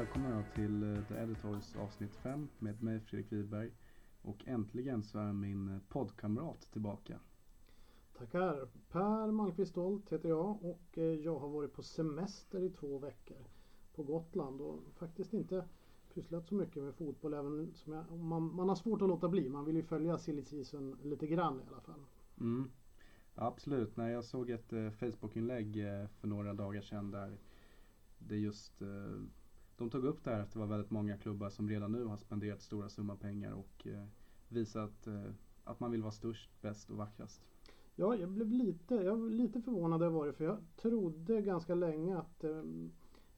Välkomna till eh, The Editors avsnitt 5 med mig Fredrik Wiberg. Och äntligen så är min eh, poddkamrat tillbaka. Tackar! Per Malmqvist Stolt heter jag och eh, jag har varit på semester i två veckor på Gotland och faktiskt inte pysslat så mycket med fotboll även som jag, man, man har svårt att låta bli. Man vill ju följa silly season lite grann i alla fall. Mm. Absolut, Nej, jag såg ett eh, Facebookinlägg eh, för några dagar sedan där det just eh, de tog upp det här att det var väldigt många klubbar som redan nu har spenderat stora summor pengar och eh, visat eh, att man vill vara störst, bäst och vackrast. Ja, jag blev lite, jag var lite förvånad över det för jag trodde ganska länge att eh,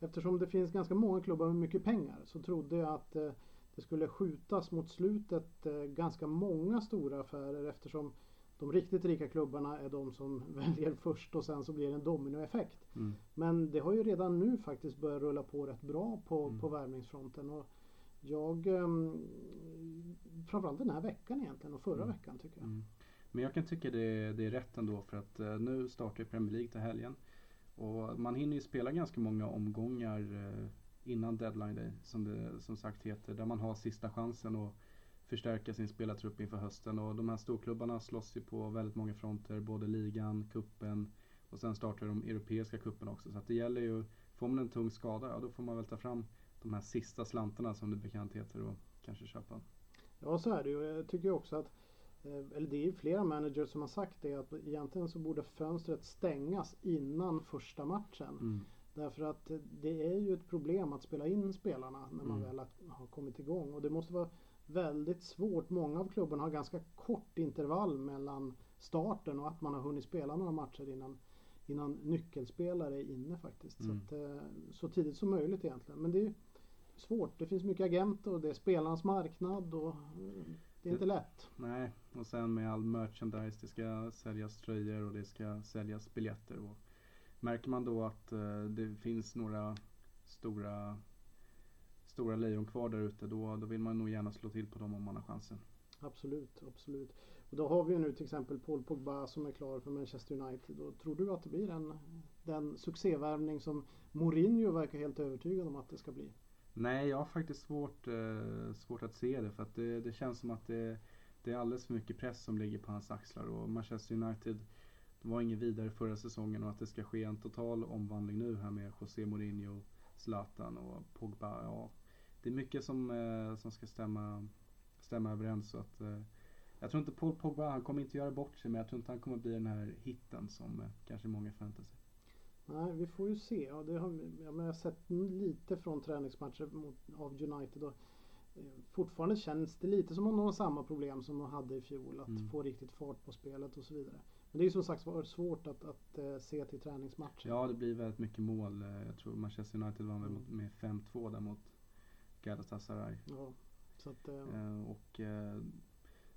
eftersom det finns ganska många klubbar med mycket pengar så trodde jag att eh, det skulle skjutas mot slutet eh, ganska många stora affärer eftersom de riktigt rika klubbarna är de som väljer först och sen så blir det en dominoeffekt. Mm. Men det har ju redan nu faktiskt börjat rulla på rätt bra på, Mm. på värvningsfronten. Och jag, um, framförallt den här veckan egentligen och förra Mm. veckan tycker jag. Mm. Men jag kan tycka det, det är rätt ändå för att eh, nu startar Premier League till helgen. Och man hinner ju spela ganska många omgångar eh, innan deadline day som det som sagt heter. Där man har sista chansen att förstärka sin spelartrupp inför hösten. Och de här storklubbarna slåss ju på väldigt många fronter. Både ligan, kuppen och sen startar de europeiska kuppen också. Så att det gäller ju, får man en tung skada, ja då får man väl ta fram de här sista slantarna som det bekant heter och kanske köpa. Ja så är det ju. Jag tycker också att eh, eller det är flera managers som har sagt det att egentligen så borde fönstret stängas innan första matchen. Mm. Därför att det är ju ett problem att spela in spelarna när man Mm. väl har kommit igång. Och det måste vara väldigt svårt. Många av klubbarna har ganska kort intervall mellan starten och att man har hunnit spela några matcher innan, innan nyckelspelare är inne faktiskt. Mm. Så, att, eh, så tidigt som möjligt egentligen. Men det är svårt. Det finns mycket agenter och det är spelarnas marknad och eh, det är inte lätt. Nej, och sen med all merchandise, det ska säljas tröjor och det ska säljas biljetter. Och märker man då att eh, det finns några stora, stora lejon kvar där ute, då, då vill man nog gärna slå till på dem om man har chansen. Absolut, absolut. Och då har vi ju nu till exempel Paul Pogba som är klar för Manchester United. Och tror du att det blir en, den succévärvning som Mourinho verkar helt övertygad om att det ska bli? Nej, jag har faktiskt svårt, eh, svårt att se det för att det, det känns som att det, det är alldeles för mycket press som ligger på hans axlar och Manchester United var ingen vidare förra säsongen och att det ska ske en total omvandling nu här med José Mourinho, Zlatan och Pogba. Ja, det är mycket som, eh, som ska stämma, stämma överens så att eh, jag tror inte Paul Pogba, han kommer inte göra bort sig men jag tror inte han kommer bli den här hitten som eh, kanske många förväntar sig. Nej, vi får ju se. Ja, det har, jag har sett lite från träningsmatcher mot, av United. Och, eh, fortfarande känns det lite som om de har samma problem som de hade i fjol. Att Mm. få riktigt fart på spelet och så vidare. Men det är ju som sagt var svårt att, att eh, se till träningsmatcher. Ja, det blir väldigt mycket mål. Jag tror Manchester United vann väl med 5-2 där mot Galatasaray. Ja, så att, eh, Eh, och eh,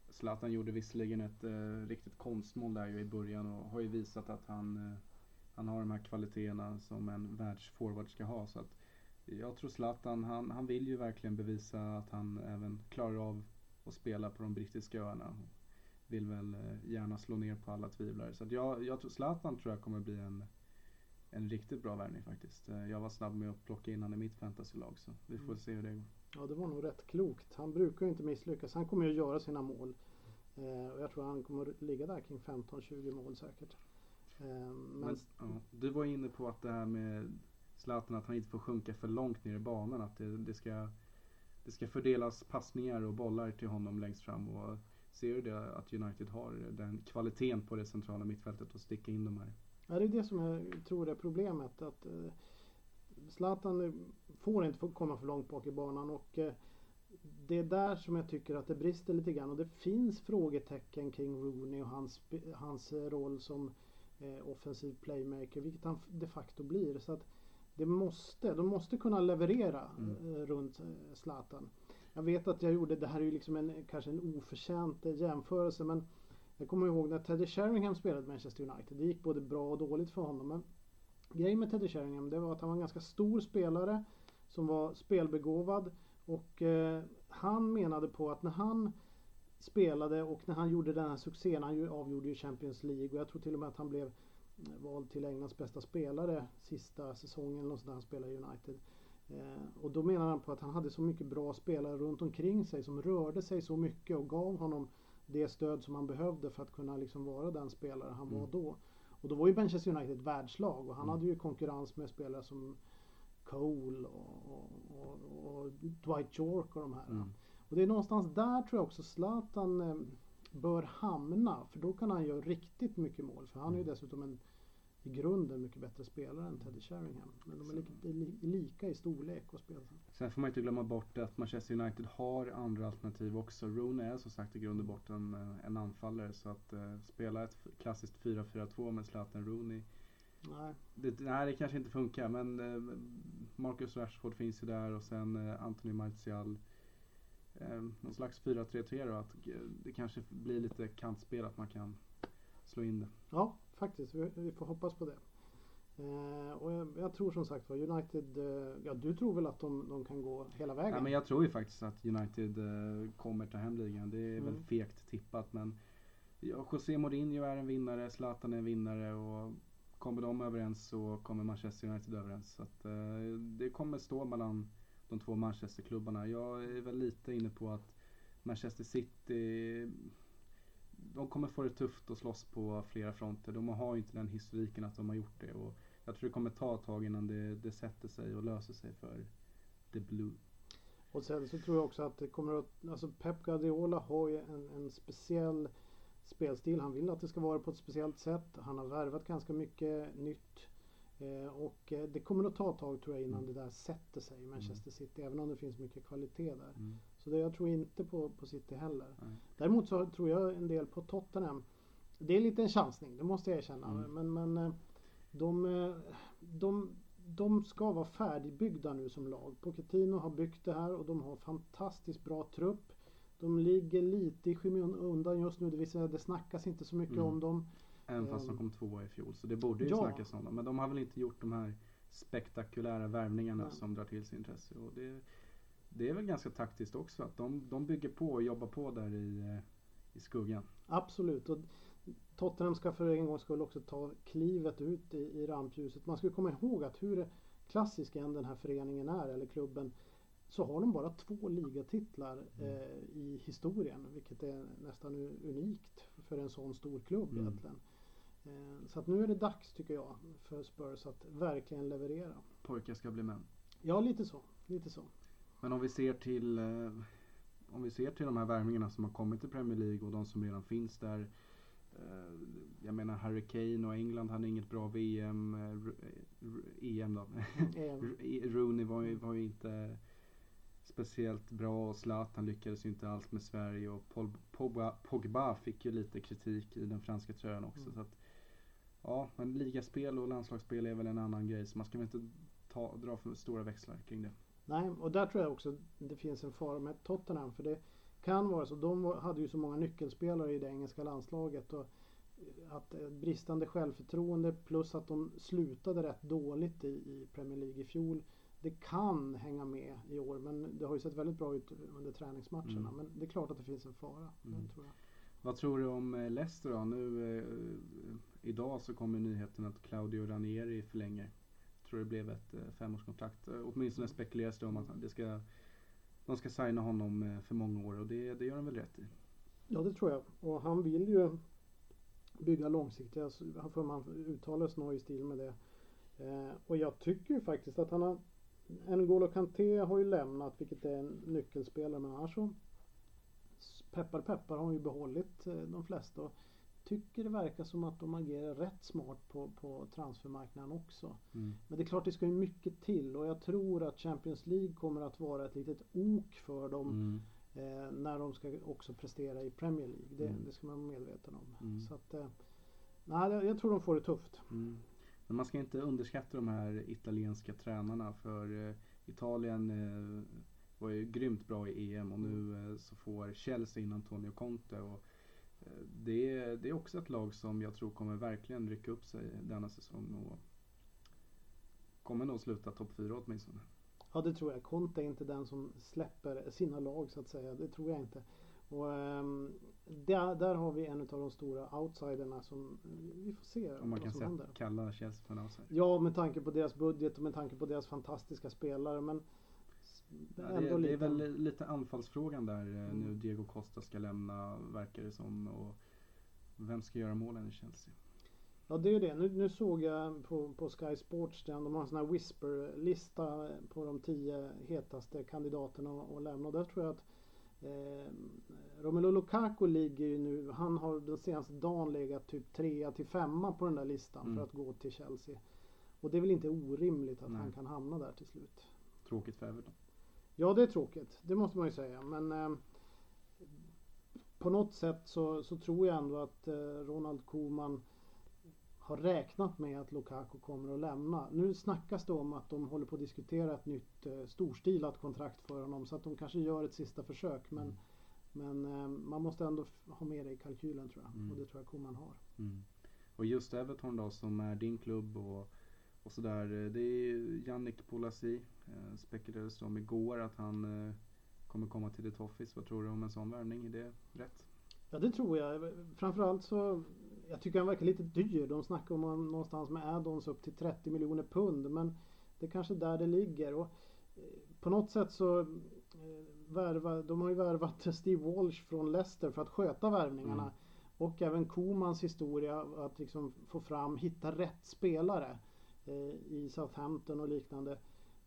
Zlatan gjorde visserligen ett eh, riktigt konstmål där ju i början och har ju visat att han, eh, han har de här kvaliteterna som en världsforward ska ha. Så att jag tror Zlatan, han, han vill ju verkligen bevisa att han även klarar av att spela på de brittiska öarna. Vill väl eh, gärna slå ner på alla tvivlare. Så jag, jag tror Zlatan tror jag kommer bli en, en riktigt bra värvning faktiskt. Eh, Jag var snabb med att plocka in han i mitt fantasylag så vi får Mm. se hur det går. Ja, det var nog rätt klokt. Han brukar ju inte misslyckas. Han kommer ju att göra sina mål. Eh, och jag tror han kommer att ligga där kring 15-20 mål säkert. Eh, men Men, ja, du var inne på att det här med Zlatan att han inte får sjunka för långt ner i banan. Att det, det, ska, det ska fördelas passningar och bollar till honom längst fram. Och ser du det att United har den kvaliteten på det centrala mittfältet att sticka in de här? Ja, det är det som jag tror är problemet. Att eh, Zlatan får inte komma för långt bak i banan. Och eh, det är där som jag tycker att det brister lite grann. Och det finns frågetecken kring Rooney och hans, hans eh, roll som eh, offensiv playmaker. Vilket han de facto blir. Så att det måste, de måste kunna leverera Mm. eh, runt eh, Zlatan. Jag vet att jag gjorde, det här är ju liksom en, kanske en oförtjänt jämförelse men jag kommer ihåg när Teddy Sheringham spelade i Manchester United. Det gick både bra och dåligt för honom. Men grejen med Teddy Sheringham det var att han var en ganska stor spelare som var spelbegåvad. Och eh, han menade på att när han spelade och när han gjorde den här succén, han ju avgjorde ju Champions League och jag tror till och med att han blev eh, vald till Englands bästa spelare sista säsongen eller något han spelade i United. Eh, och då menar han på att han hade så mycket bra spelare runt omkring sig som rörde sig så mycket och gav honom det stöd som han behövde för att kunna liksom vara den spelare han Mm. var då. Och då var ju Manchester United ett världslag och han Mm. hade ju konkurrens med spelare som Cole och, och, och, Dwight York och de här. Mm. Och det är någonstans där tror jag också Zlatan eh, bör hamna. För då kan han göra riktigt mycket mål. För han är ju Mm. dessutom en i grunden mycket bättre spelare än Teddy Sheringham. Men de är lika, li- lika i storlek och spelsätt. Sen får man inte glömma bort att Manchester United har andra alternativ också. Rooney är som sagt i grund och botten eh, en anfallare. Så att eh, spela ett klassiskt 4-4-2 med Zlatan Rooney. Nej. Det, nej, det kanske inte funkar men eh, Marcus Rashford finns ju där och sen eh, Anthony Martial. Eh, någon slags 4-3-3 då. Att eh, det kanske blir lite kantspel att man kan slå in det. Ja, faktiskt. Vi, vi får hoppas på det. Eh, och jag, jag tror som sagt var United, eh, ja du tror väl att de, de kan gå hela vägen? Ja, men jag tror ju faktiskt att United eh, kommer ta hem ligan. Det är väl Mm. fegt tippat men ja, José Mourinho är en vinnare, Zlatan är en vinnare och kommer de överens så kommer Manchester United överens. Så att, eh, det kommer stå mellan de två Manchesterklubbarna. Jag är väl lite inne på att Manchester City de kommer få det tufft att slåss på flera fronter. De har ju inte den historiken att de har gjort det. Och jag tror det kommer ta ett tag innan det, det sätter sig och löser sig för The Blue. Och sen så tror jag också att det kommer att, alltså Pep Guardiola har ju en, en speciell spelstil. Han vill att det ska vara på ett speciellt sätt. Han har värvat ganska mycket nytt. Eh, och eh, det kommer att ta ett tag tror jag innan Mm. det där sätter sig i Manchester City. Även om det finns mycket kvalitet där. Mm. Så det, jag tror inte på, på City heller. Nej. Däremot så tror jag en del på Tottenham. Det är lite en chansning, det måste jag erkänna. Mm. Men, men eh, de, eh, de, de ska vara färdigbyggda nu som lag. Pochettino har byggt det här och de har fantastiskt bra trupp. De ligger lite i skymundan just nu. Det vill säga det snackas inte så mycket Mm. om dem. Även fast de Ehm. kom tvåa i fjol. Så det borde ju Ja. snackas om dem. Men de har väl inte gjort de här spektakulära värvningarna Nej. som drar till sig intresse. Och det, det är väl ganska taktiskt också. Att de, de bygger på och jobbar på där i, eh, i skuggan. Absolut. Och Tottenham ska för en gångs skull också ta klivet ut i, i rampljuset. Man ska komma ihåg att hur klassisk än den här föreningen är, eller klubben, så har de bara två ligatitlar eh, i historien. Vilket är nästan unikt för en sån stor klubb Mm. egentligen. Eh, så att nu är det dags tycker jag för Spurs att verkligen leverera. Pojkar ska bli män. Ja, lite så. Lite så. Men om vi ser till eh, om vi ser till de här värvningarna som har kommit till Premier League och de som redan finns där. Eh, jag menar Harry Kane och England hade inget bra VM, eh, R- R- EM då. Eh, R- Rooney var ju, var ju inte speciellt bra och Zlatan lyckades ju inte alls med Sverige och Pogba, Pogba fick ju lite kritik i den franska tröjan också. Mm. Så att, ja, men ligaspel och landslagsspel är väl en annan grej så man ska väl inte ta, dra för stora växlar kring det. Nej, och där tror jag också det finns en fara med Tottenham. För det kan vara så. De hade ju så många nyckelspelare i det engelska landslaget. Och att eh, bristande självförtroende plus att de slutade rätt dåligt i, i Premier League i fjol. Det kan hänga med i år. Men det har ju sett väldigt bra ut under träningsmatcherna. Mm. Men det är klart att det finns en fara. Mm. Tror. Vad tror du om eh, Leicester då? Nu eh, idag så kommer nyheten att Claudio Ranieri förlänger. Tror det blev ett eh, femårskontrakt. Eh, åtminstone spekuleras det om att det ska, de ska signa honom eh, för många år och det, det gör de väl rätt i. Ja, det tror jag. Och han vill ju bygga långsiktiga, Jag har för mig han uttalar sig nog i stil med det. Och jag tycker ju faktiskt att han har N'Golo Kanté har ju lämnat, vilket är en nyckelspelare, men annars så peppar peppar har han ju behållit de flesta. Tycker det verkar som att de agerar rätt smart på, på transfermarknaden också. Mm. Men det är klart det ska ju mycket till och jag tror att Champions League kommer att vara ett litet ok för dem Mm. eh, när de ska också prestera i Premier League. Det, Mm. det ska man vara medveten om. Mm. Så att, eh, nej, jag- tror de får det tufft. Mm. Men man ska inte underskatta de här italienska tränarna för eh, Italien eh, var ju grymt bra i EM och nu eh, så får Chelsea in Antonio Conte. Och, det, är, det är också ett lag som jag tror kommer verkligen rycka upp sig denna säsong och kommer nog sluta topp 4 åtminstone. Ja, det tror jag. Conte är inte den som släpper sina lag så att säga. Det tror jag inte. Och, ehm, där, där har vi en av de stora outsiderna som vi får se Om man kan säga, händer. kalla Chelsea för en outsider. Ja, med tanke på deras budget och med tanke på deras fantastiska spelare. Men Ja, det, det är väl lite anfallsfrågan där Mm. nu Diego Costa ska lämna, verkar det som. Och vem ska göra målen i Chelsea? Ja, det är det. Nu, nu såg jag på, på Sky Sports, den, de har en sån här whisper-lista på de tio hetaste kandidaterna att att lämna. Och där tror jag att eh, Romelu Lukaku ligger ju nu, han har den senaste dagen legat typ trea till femma på den där listan Mm. för att gå till Chelsea. Och det är väl inte orimligt att Nej. han kan hamna där till slut. Tråkigt för Everton. Ja, det är tråkigt. Det måste man ju säga. Men eh, på något sätt så, så tror jag ändå att eh, Ronald Koeman har räknat med att Lukaku kommer att lämna. Nu snackas det om att de håller på att diskutera ett nytt eh, storstilat kontrakt för honom så att de kanske gör ett sista försök. Men, Mm. men eh, man måste ändå ha med det i kalkylen tror jag. Mm. Och det tror jag Koeman har. Mm. Och just Everton då som är din klubb och, och sådär. eh, Det är Yannick Polasi. Eh, spekulerades om igår att han eh, kommer komma till ditt office. Vad tror du om en sån värvning? Är det rätt? Ja det tror jag. Framförallt så jag tycker han verkar lite dyr. De snackar om han någonstans med add-ons upp till 30 miljoner pund. Men det är kanske där det ligger. Och eh, på något sätt så eh, värva, de har ju värvat Steve Walsh från Leicester för att sköta värvningarna. Mm. Och även Komans historia att liksom få fram, hitta rätt spelare i Southampton och liknande.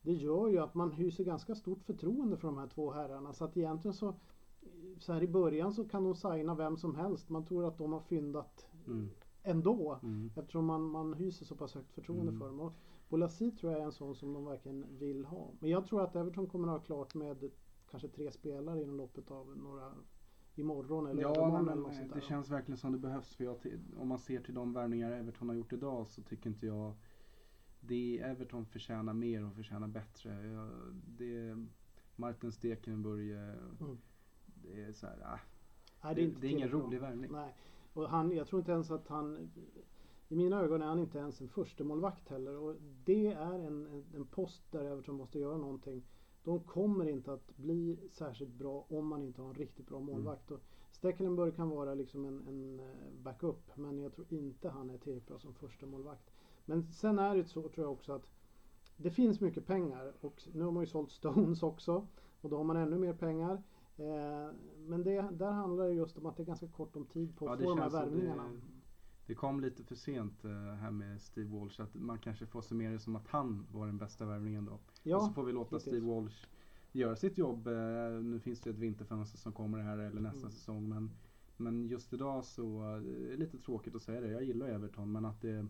Det gör ju att man hyser ganska stort förtroende för de här två herrarna. Så att egentligen så så här i början så kan de signa vem som helst. Man tror att de har fyndat Mm. ändå. Mm. Eftersom man, man hyser så pass högt förtroende Mm. för dem. Och Bolasi tror jag är en sån som de verkligen vill ha. Men jag tror att Everton kommer att ha klart med kanske tre spelare inom loppet av några imorgon eller Ja, övermorgon men, eller något sånt det där. känns verkligen som det behövs. För jag, om man ser till de värvningar Everton har gjort idag så tycker inte jag det Everton förtjänar mer och förtjänar bättre. Jag, det Martin Stekenburg, eh, Mm. det är så här, ah, Nej, det, inte det är ingen rolig värvning. Nej. Och han, jag tror inte ens att han i mina ögon är han inte ens en förstemålvakt heller. Och det är en, en, en post där Everton måste göra någonting. De kommer inte att bli särskilt bra om man inte har en riktigt bra målvakt. Och Stekelenburg kan vara liksom en, en eh, backup men jag tror inte han är tillräckligt bra som första målvakt. Men sen är det så tror jag också att det finns mycket pengar och nu har man ju sålt Stones också och då har man ännu mer pengar. Eh, men det, där handlar det just om att det är ganska kort om tid på Ja, att det få de här värvningarna. det, det kom lite för sent eh, här med Steve Walsh. Att man kanske får summera det som att han var den bästa värvningen då. Och så Ja, får vi låta hittills. Steve Walsh göra sitt jobb. Eh, Nu finns det ett vinterfönster som kommer här eller nästa Mm. säsong. Men, men just idag så är det lite tråkigt att säga det. Jag gillar Everton men att det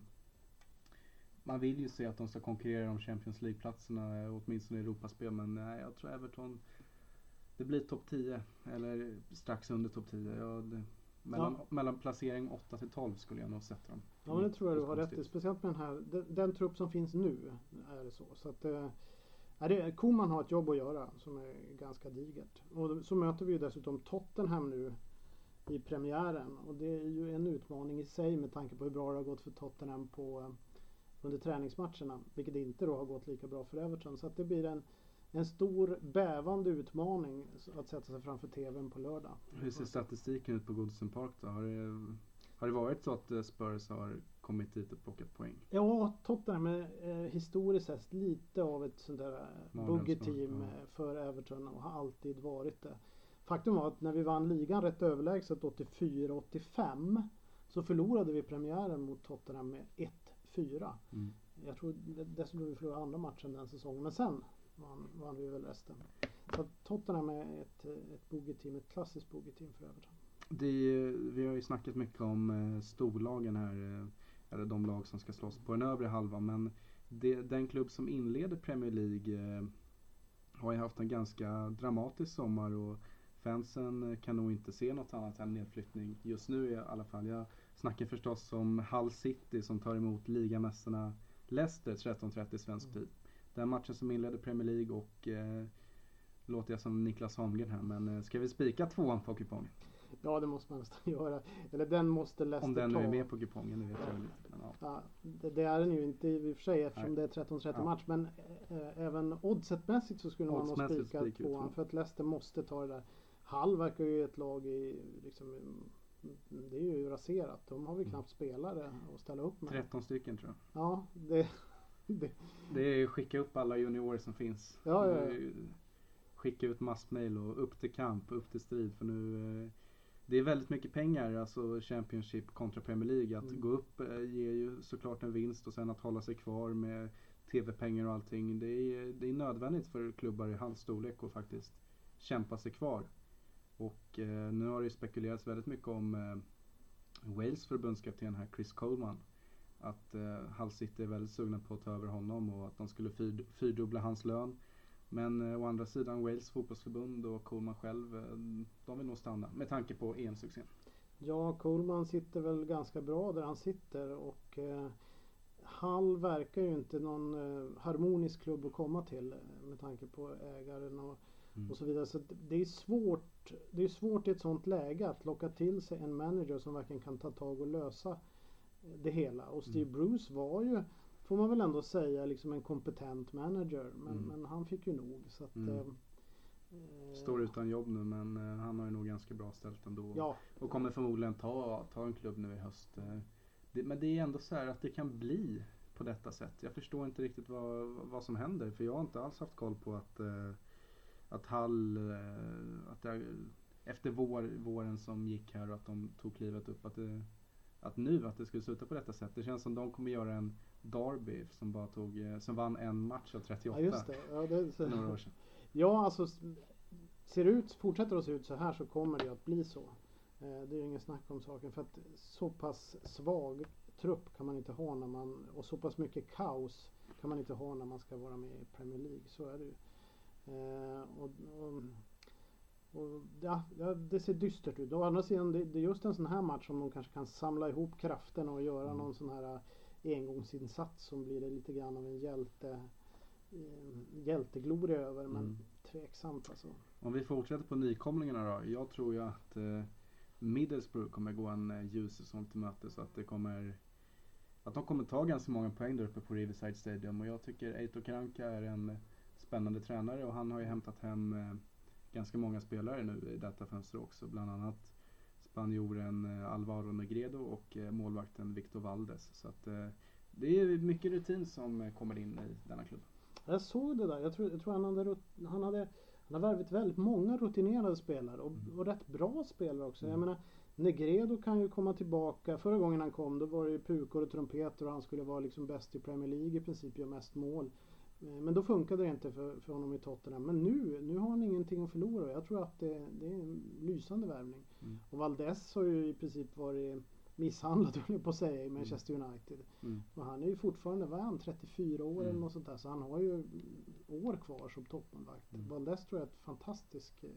man vill ju se att de ska konkurrera om Champions League-platserna, eh, åtminstone i Europaspel. Men nej, jag tror Everton, det blir topp 10 eller strax under topp 10. Ja, det, mellan, mellan placering 8 till 12 skulle jag nog sätta dem. ja men det tror jag du har rätt i. Speciellt med den här, den, den trupp som finns nu är det så. så att, eh, ja, det, Koman har ett jobb att göra som är ganska digert. Och så möter vi ju dessutom Tottenham nu i premiären. Och det är ju en utmaning i sig med tanke på hur bra det har gått för Tottenham på, eh, under träningsmatcherna. Vilket inte då har gått lika bra för Everton. Så att det blir en, en stor bävande utmaning att sätta sig framför TVn på lördag. Hur ser statistiken ut på Goodison Park då? Har det, har det varit så att eh, Spurs har kommit dit och plockat poäng? Ja, Tottenham är eh, historiskt sett lite av ett sånt där eh, buggy-team ja. för Everton och har alltid varit det. Faktum var att när vi vann ligan rätt överlägset 84-85 så förlorade vi premiären mot Tottenham med 1-4. Mm. Jag tror dessutom vi förlorade andra matchen den säsongen men sen vann, vann vi väl resten. Så Tottenham är ett, ett bogey-team, ett klassiskt bogey-team för Everton. Det, vi har ju snackat mycket om eh, storlagen här, eh, eller de lag som ska slåss på den övre halvan. Men det, den klubb som inleder Premier League eh, har ju haft en ganska dramatisk sommar och fansen kan nog inte se något annat än nedflyttning just nu i alla fall. Jag snackar förstås om Hull City som tar emot ligamästarna Leicester 13.30 svensk tid. Den matchen som inleder Premier League och eh, låter jag som Niklas Holmgren här men eh, ska vi spika tvåan på kupongen? Ja, det måste man nästan göra. Eller den måste Leicester Om den nu ta. är med på kupongen, det vet jag väl inte. Men, ja. Ja, det, det är den ju inte i och för sig eftersom Nej. det är 13-30 Ja. match. Men eh, även oddsetmässigt så skulle man nog spika tvåan. två. För att Leicester måste ta det där. Hall verkar ju ett lag i liksom, det är ju raserat. De har väl Mm. knappt spelare att ställa upp med. 13 stycken tror jag. Ja, det, det, Det är skicka upp alla juniorer som finns. Ja, ja, ja. Skicka ut massmail och upp till kamp, upp till strid. För nu, eh, det är väldigt mycket pengar, alltså Championship kontra Premier League. Att Mm. gå upp eh, ger ju såklart en vinst och sen att hålla sig kvar med TV-pengar och allting. Det är, det är nödvändigt för klubbar i hans storlek att faktiskt kämpa sig kvar. Och eh, nu har det ju spekulerats väldigt mycket om eh, Wales förbundskapten här, Chris Coleman. Att eh, Hull City är väldigt sugna på att ta över honom och att de skulle fyr, fyrdubbla hans lön. Men eh, å andra sidan Wales fotbollsförbund och Coleman själv, eh, de vill nog stanna med tanke på EM-succén. ja, Coleman sitter väl ganska bra där han sitter och eh, Hall verkar ju inte någon eh, harmonisk klubb att komma till eh, med tanke på ägaren och, Mm. och så vidare. Så det är svårt. Det är svårt i ett sånt läge att locka till sig en manager som verkligen kan ta tag och lösa eh, det hela. Och Steve Mm. Bruce var ju, får man väl ändå säga, liksom en kompetent manager. Men, Mm. men han fick ju nog. Så att, Mm. eh, eh, Står utan jobb nu men eh, han har ju nog ganska bra ställt ändå. Ja, Och kommer förmodligen ta, ta en klubb nu i höst. Det, men det är ändå så här att det kan bli på detta sätt. Jag förstår inte riktigt vad, vad som händer. För jag har inte alls haft koll på att, eh, att Hall, eh, att det, efter vår, våren som gick här och att de tog klivet upp. Att, det, att nu att det skulle sluta på detta sätt. Det känns som de kommer göra en Derby som bara tog, eh, som vann en match av 38 ja just det. Ja, det några år sedan. Ja, alltså ser ut, fortsätter det att se ut så här så kommer det att bli så. Eh, Det är inget snack om saken för att så pass svag trupp kan man inte ha när man och så pass mycket kaos kan man inte ha när man ska vara med i Premier League. Så är det ju. Eh, och, och, och, ja, det ser dystert ut. Å andra sidan, det, det är just en sån här match som de kanske kan samla ihop krafterna och göra Mm. någon sån här eh, engångsinsats som blir det lite grann av en hjälte, eh, hjältegloria över. Men Mm. tveksamt alltså. Om vi fortsätter på nykomlingarna då. Jag tror ju att eh, Middlesbrough kommer gå en ljus säsong till mötes. Så att det kommer att de kommer ta ganska många poäng där uppe på Riverside Stadium. Och jag tycker Eito Karanka är en spännande tränare och han har ju hämtat hem eh, ganska många spelare nu i detta fönster också. Bland annat spanjoren eh, Alvaro Negredo och eh, målvakten Victor Valdes. Så att det är mycket rutin som kommer in i denna klubb. Jag såg det där. Jag tror, jag tror han, hade, han hade han har värvat väldigt många rutinerade spelare och, Mm. och rätt bra spelare också. Jag Mm. menar Negredo kan ju komma tillbaka. Förra gången han kom då var det ju pukor och trumpeter och han skulle vara liksom bäst i Premier League i princip, göra mest mål. Eh, Men då funkade det inte för, för honom i Tottenham. Men nu, nu har han ingenting att förlora. Jag tror att det, det är en lysande värvning. Mm. Och Valdes har ju i princip varit misshandlad höll jag på att säga i Manchester United. Mm. Och han är ju fortfarande, vad är han, 34 år eller Mm. något sånt där. Så han har ju år kvar som toppmålvakt. Mm. Valdes tror jag är ett fantastiskt eh,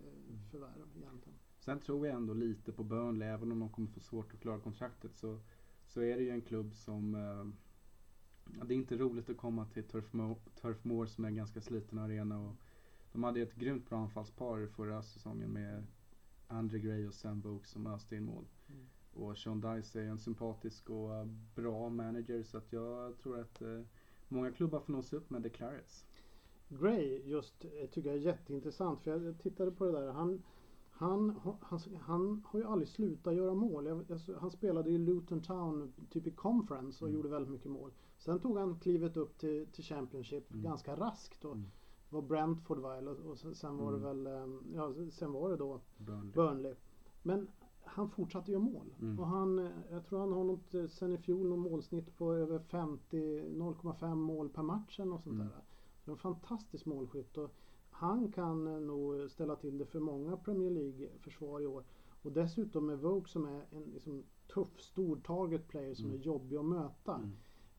förvärv egentligen. Sen tror jag ändå lite på Burnley, även om de kommer få svårt att klara kontraktet så, så är det ju en klubb som eh, ja, Det är inte roligt att komma till Turf Moor, Turf Moor som är en ganska sliten arena och de hade ett grymt bra anfallspar förra säsongen med Andre Gray och Sam Vokes som öste in mål. Mm. Och Sean Dice är en sympatisk och eh, bra manager så att jag tror att eh, många klubbar får nå sig upp med The Clarets. Gray just eh, tycker jag är jätteintressant för jag tittade på det där. Han, han, ha- han, han har ju aldrig slutat göra mål. Jag, jag, han spelade i Luton Town typ i conference och Mm. gjorde väldigt mycket mål. Sen tog han klivet upp till, till Championship Mm. ganska raskt. Och Mm. var Brentford va? Och sen, var det Mm. väl, eh, ja sen var det då Burnley. Burnley. Men han fortsatte göra mål. Mm. Och han, eh, jag tror han har något, eh, sen i fjol något målsnitt på över 50, 0,5 mål per match eller något sånt Mm. där. Så en fantastisk målskytt. Och han kan eh, nog ställa till det för många Premier League-försvar i år. Och dessutom med Vogue som är en liksom, tuff, stor target player som Mm. är jobbig att möta.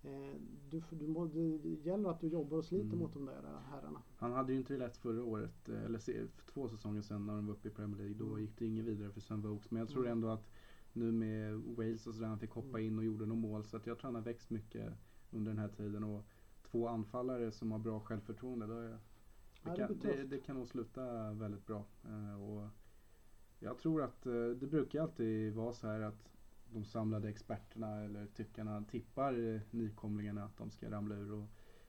Eh, du, du, må- det gäller att du jobbar och sliter Mm. mot de där eh, herrarna. Han hade ju inte det lätt förra året, eh, eller för två säsonger sedan när de var uppe i Premier League. Då Mm. gick det inget vidare för Sven Vokes. Men jag tror Mm. ändå att nu med Wales och sådär, han fick hoppa Mm. in och gjorde några mål. Så att jag tror han har växt mycket under den här tiden. Och två anfallare som har bra självförtroende. Då är, det, kan, det, det kan nog sluta väldigt bra. Och jag tror att det brukar alltid vara så här att de samlade experterna eller tyckarna tippar eh, nykomlingarna att de ska ramla ur. Och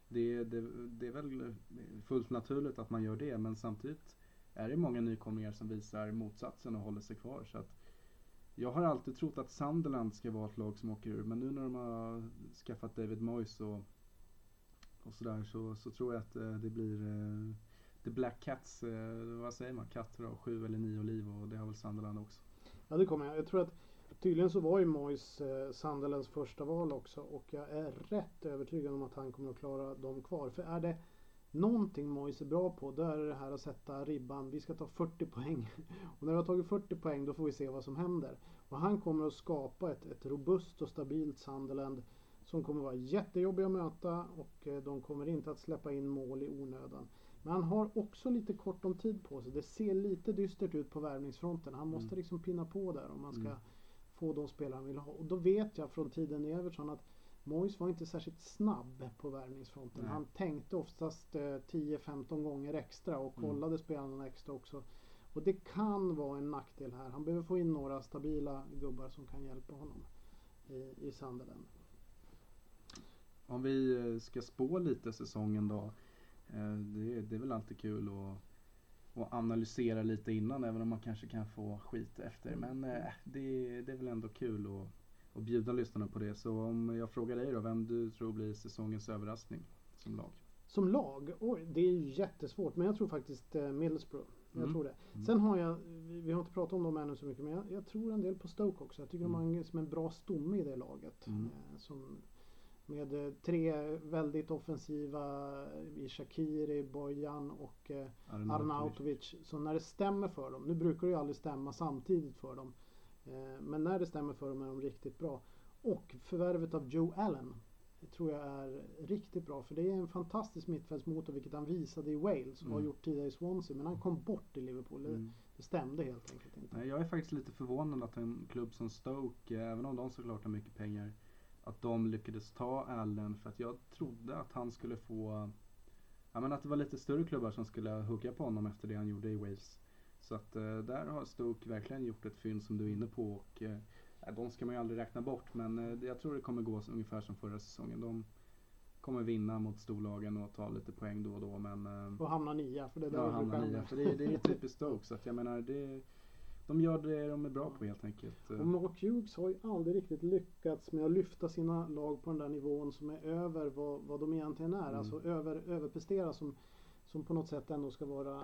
det, det, det är väl eh, fullt naturligt att man gör det men samtidigt är det många nykomlingar som visar motsatsen och håller sig kvar. Så att jag har alltid trott att Sunderland ska vara ett lag som åker ur men nu när de har skaffat David Moyes och, och sådär så, så tror jag att eh, det blir The Black Cats, vad säger man, katter har sju eller nio liv och det har väl Sunderland också. Ja det kommer jag. Jag tror att tydligen så var ju Moyes eh, Sunderlands första val också och jag är rätt övertygad om att han kommer att klara dem kvar. För är det någonting Moyes är bra på då är det här att sätta ribban. Vi ska ta 40 poäng. Och när vi har tagit 40 poäng då får vi se vad som händer. Och han kommer att skapa ett, ett robust och stabilt Sunderland som kommer att vara jättejobbig att möta och eh, de kommer inte att släppa in mål i onödan. Men han har också lite kort om tid på sig. Det ser lite dystert ut på värvningsfronten. Han måste Mm. liksom pinna på där om man ska Mm. Få de spelare han vill ha. Och då vet jag från tiden i Everton att Moyes var inte särskilt snabb på värvningsfronten. Nej. Han tänkte oftast eh, 10-15 gånger extra och Mm. kollade spelarna extra också. Och det kan vara en nackdel här. Han behöver få in några stabila gubbar som kan hjälpa honom i, i Sunderland. Om vi eh, ska spå lite säsongen då. eh, Det, det är väl alltid kul att, att analysera lite innan även om man kanske kan få skit efter. Men eh, det, det är väl ändå kul att, att bjuda lyssnarna på det. Så om jag frågar dig då, vem du tror blir säsongens överraskning som lag? Som lag, oj, det är ju jättesvårt. Men jag tror faktiskt eh, Middlesbrough. Jag Mm. tror det. Mm. Sen har jag, vi har inte pratat om dem ännu så mycket, men jag, jag tror en del på Stoke också. Jag tycker de har en, som en bra stomme i det laget. Mm. Eh, som, med eh, tre väldigt offensiva i Shakiri, Bojan och eh, Arnautovic. Så när det stämmer för dem, nu brukar det ju aldrig stämma samtidigt för dem. Eh, men när det stämmer för dem är de riktigt bra. Och förvärvet av Joe Allen tror jag är riktigt bra. För det är en fantastisk mittfältsmotor vilket han visade i Wales och har Mm. gjort tidigare i Swansea. Men han kom bort i Liverpool. Det, Mm. det stämde helt enkelt inte. Jag är faktiskt lite förvånad att en klubb som Stoke, även om de såklart har mycket pengar, att de lyckades ta Allen för att jag trodde att han skulle få, ja men att det var lite större klubbar som skulle hugga på honom efter det han gjorde i Wales. Så att eh, där har Stoke verkligen gjort ett fynd som du är inne på och eh, de ska man ju aldrig räkna bort men eh, jag tror det kommer gå ungefär som förra säsongen. De kommer vinna mot storlagen och ta lite poäng då och då men eh, Och hamna nia. För det är där Ja, brukar nia. hamna. För det, är- det är typiskt Stoke. Så att jag menar, det, de gör det de är bra på helt enkelt. Och Mark Hughes har ju aldrig riktigt lyckats med att lyfta sina lag på den där nivån som är över vad, vad de egentligen är. Mm. Alltså över, överprestera som, som på något sätt ändå ska vara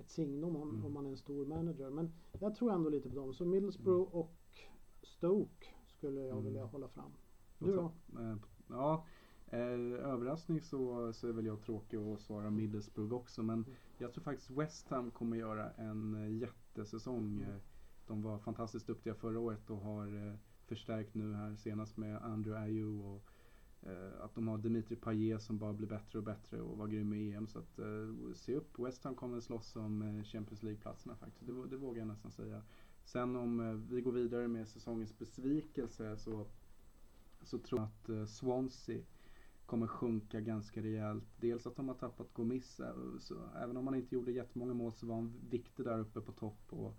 ett signum om, Mm. om man är en stor manager. Men jag tror ändå lite på dem. Så Middlesbrough och Stoke skulle jag Mm. vilja hålla fram. Och Du då? eh, Ja, eh, överraskning så, så är väl jag tråkig att svara Middlesbrough också. Men Mm. jag tror faktiskt West Ham kommer göra en eh, jättesäsong. Mm. Eh, De var fantastiskt duktiga förra året och har eh, förstärkt nu här senast med Andrew Ayew och eh, att de har Dimitri Payet som bara blir bättre och bättre och var grym i EM. Så att se upp, West Ham kommer slåss om Champions League-platserna faktiskt. Det, det vågar jag nästan säga. Sen om vi går vidare med säsongens besvikelse så, så tror jag att Swansea kommer sjunka ganska rejält. Dels att de har tappat Gomis. Så även om han inte gjorde jättemånga mål så var han viktig där uppe på topp. Och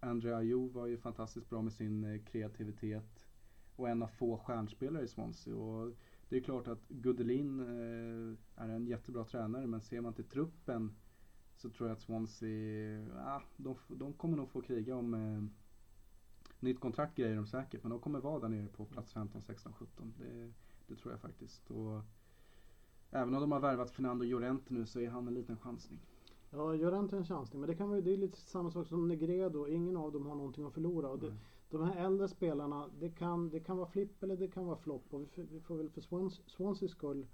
André Ayew var ju fantastiskt bra med sin eh, kreativitet. Och en av få stjärnspelare i Swansea. Och det är klart att Gudelin eh, är en jättebra tränare men ser man till truppen så tror jag att Swansea, ja, de, de kommer nog få kriga om eh, nytt kontrakt grejer de säkert men de kommer vara där nere på plats 15, 16, 17. Det, det tror jag faktiskt. Och även om de har värvat Fernando Llorente nu så är han en liten chansning. Ja, gör inte en chansning. Men det kan vara det är lite samma sak som Negredo. Ingen av dem har någonting att förlora. Och det, de här äldre spelarna, det kan, det kan vara flipp eller det kan vara flopp. Och vi, får- vi får väl för Swans, Swanseas skull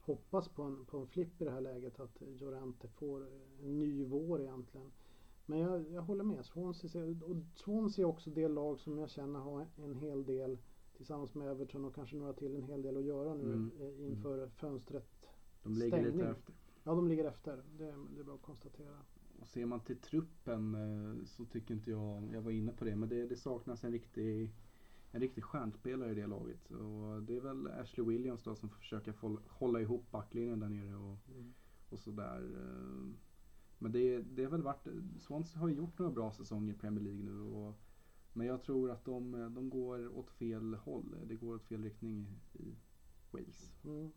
hoppas på en, på en flipp i det här läget. Att Jorente får en ny vår egentligen. Men jag, jag håller med. Swansea, och Swansea är också det lag som jag känner har en hel del tillsammans med Everton och kanske några till en hel del att göra nu Mm. eh, inför fönstret. De ligger lite Stängning. efter. Ja, de ligger efter. Det, det är bra att konstatera. Och ser man till truppen eh, så tycker inte jag, jag var inne på det, men det, det saknas en riktig, en riktig stjärnspelare i det laget. Och det är väl Ashley Williams då som får försöka hålla ihop backlinjen där nere och, och sådär. eh. Men det, det har väl varit, Swansea har ju gjort några bra säsonger i Premier League nu. Och, men jag tror att de, de går åt fel håll. Det går åt fel riktning i, Wales. Mm.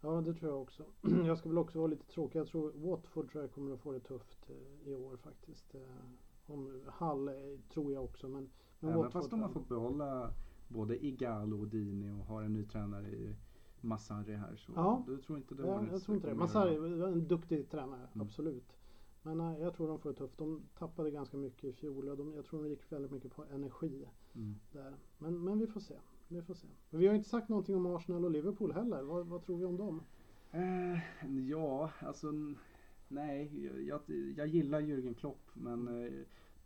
Ja, det tror jag också. Jag ska väl också vara lite tråkig. Jag tror Watford tror jag kommer att få det tufft eh, i år faktiskt. Eh, om Hall eh, tror jag också. Men, men Även Watford fast de har fått behålla både Igalo och Dini och har en ny tränare i Massari här så Ja. du tror inte det var jag, jag tror inte det. Massari var en duktig tränare, Mm. absolut. Men eh, jag tror de får det tufft. De tappade ganska mycket i fjol och de, jag tror de gick väldigt mycket på energi Mm. där. Men, men vi får se. Vi får se. Men vi har inte sagt någonting om Arsenal och Liverpool heller. Vad, vad tror vi om dem? Eh, ja, alltså nej, jag, jag gillar Jürgen Klopp men eh,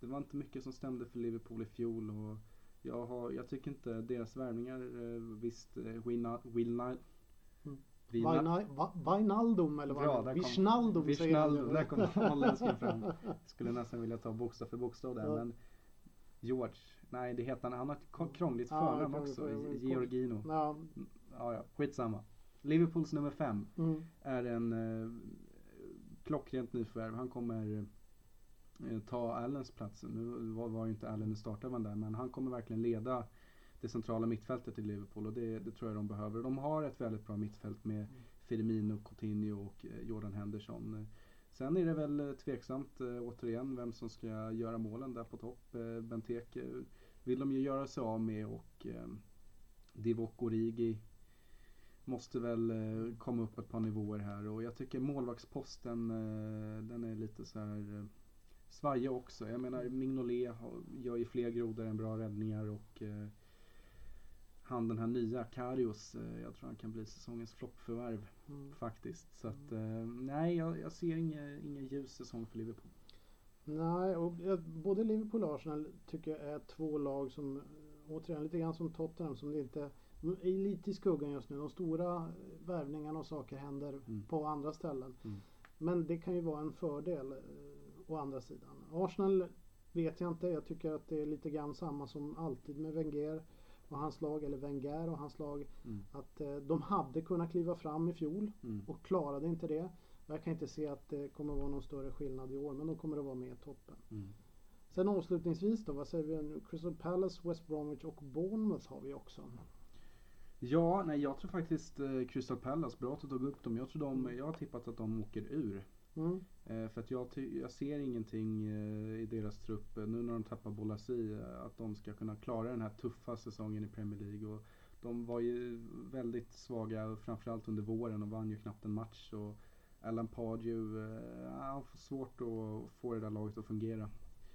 det var inte mycket som stämde för Liverpool i fjol och jag, har, jag tycker inte deras värvningar, eh, visst, eh, Wina, Wilna, Mm. Vina, Vajna- Va- Wijnaldum eller vad kom- Wijnaldum säger han där kom holländskan fram. Skulle nästan vilja ta bokstav för bokstav där Ja. men George, nej det heter han, han har krångligt Ja, förnamn krångligt också. Georgino. Ja, Ja, ja, skitsamma. Liverpools nummer fem mm, är en eh, klockrent nyförvärv. Han kommer eh, ta Allens plats. Nu var, var ju inte Allen i startelvan där men han kommer verkligen leda det centrala mittfältet i Liverpool och det, det tror jag de behöver. De har ett väldigt bra mittfält med Firmino, Coutinho och eh, Jordan Henderson. Sen är det väl eh, tveksamt eh, återigen vem som ska göra målen där på topp. Benteke vill de ju göra sig av med och Divock Origi måste väl komma upp ett par nivåer här och jag tycker målvaktsposten den är lite så här svajig också. Jag menar Mignolet har- gör ju fler grodor än bra räddningar och han den här nya Karius, eh, jag tror han kan bli säsongens floppförvärv mm. faktiskt. Så att eh, nej, jag, jag ser ingen, ingen ljus säsong för Liverpool. Nej, och både Liverpool och Arsenal tycker jag är två lag som återigen lite grann som Tottenham som det inte är lite i skuggan just nu. De stora värvningarna och saker händer Mm. på andra ställen. Mm. Men det kan ju vara en fördel eh, å andra sidan. Arsenal vet jag inte. Jag tycker att det är lite grann samma som alltid med Wenger och hans lag, eller Wenger och hans lag. Mm. Att eh, de hade kunnat kliva fram i fjol Mm. och klarade inte det. Jag kan inte se att det kommer vara någon större skillnad i år, men de kommer att vara med i toppen. Mm. Sen avslutningsvis då, vad säger vi nu? Crystal Palace, West Bromwich och Bournemouth har vi också. Ja, nej jag tror faktiskt eh, Crystal Palace, bra att du tog upp dem. Jag, tror de, jag har tippat att de åker ur. Mm. Eh, för att jag, jag ser ingenting eh, i deras trupp eh, nu när de tappar Bolasi att de ska kunna klara den här tuffa säsongen i Premier League. Och de var ju väldigt svaga framförallt under våren och vann ju knappt en match. Och Alan Pardew, eh, han får svårt att få det där laget att fungera.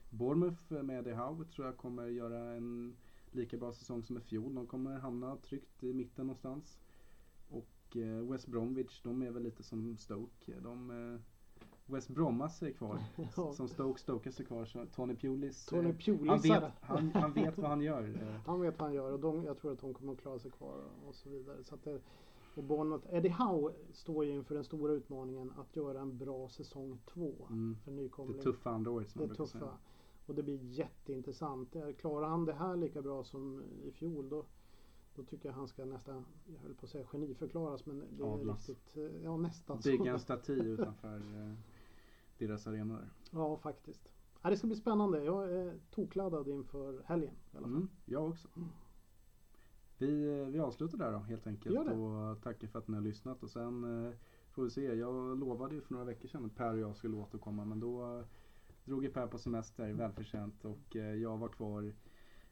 Bournemouth med Eddie Howe tror jag kommer göra en lika bra säsong som i fjol. De kommer hamna tryggt i mitten någonstans. Och West Bromwich, de är väl lite som Stoke. De, West Brommas är kvar. Ja. Som Stoke Stokers är kvar. Så Tony Pulis. Tony eh, han, Pulisar. vet, han, han vet vad han gör. eh. Han vet vad han gör och de, jag tror att de kommer att klara sig kvar och så vidare. Så att det, och Bournemouth, Eddie Howe står ju inför den stora utmaningen att göra en bra säsong två Mm. för nykomling. Det tuffa andra året som Det man brukar tuffa. säga. Och det blir jätteintressant. Eh, Klarar han det här lika bra som i fjol då, då tycker jag han ska nästan, jag höll på att säga geniförklaras men det är Adlas. riktigt, ja nästan. Bygga en staty utanför deras arenor. Ja faktiskt. Ja, det ska bli spännande. Jag är tokladdad inför helgen i alla fall. Mm, jag också. Vi, eh, vi avslutar där då helt enkelt och tackar för att ni har lyssnat och sen eh, får vi se. Jag lovade ju för några veckor sedan att Per och jag skulle återkomma men då eh, drog ju Per på semester välförtjänt och jag var kvar.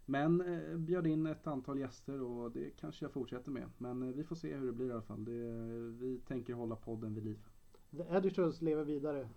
Men bjöd in ett antal gäster och det kanske jag fortsätter med. Men vi får se hur det blir i alla fall. Det, vi tänker hålla podden vid liv. The Editors lever vidare.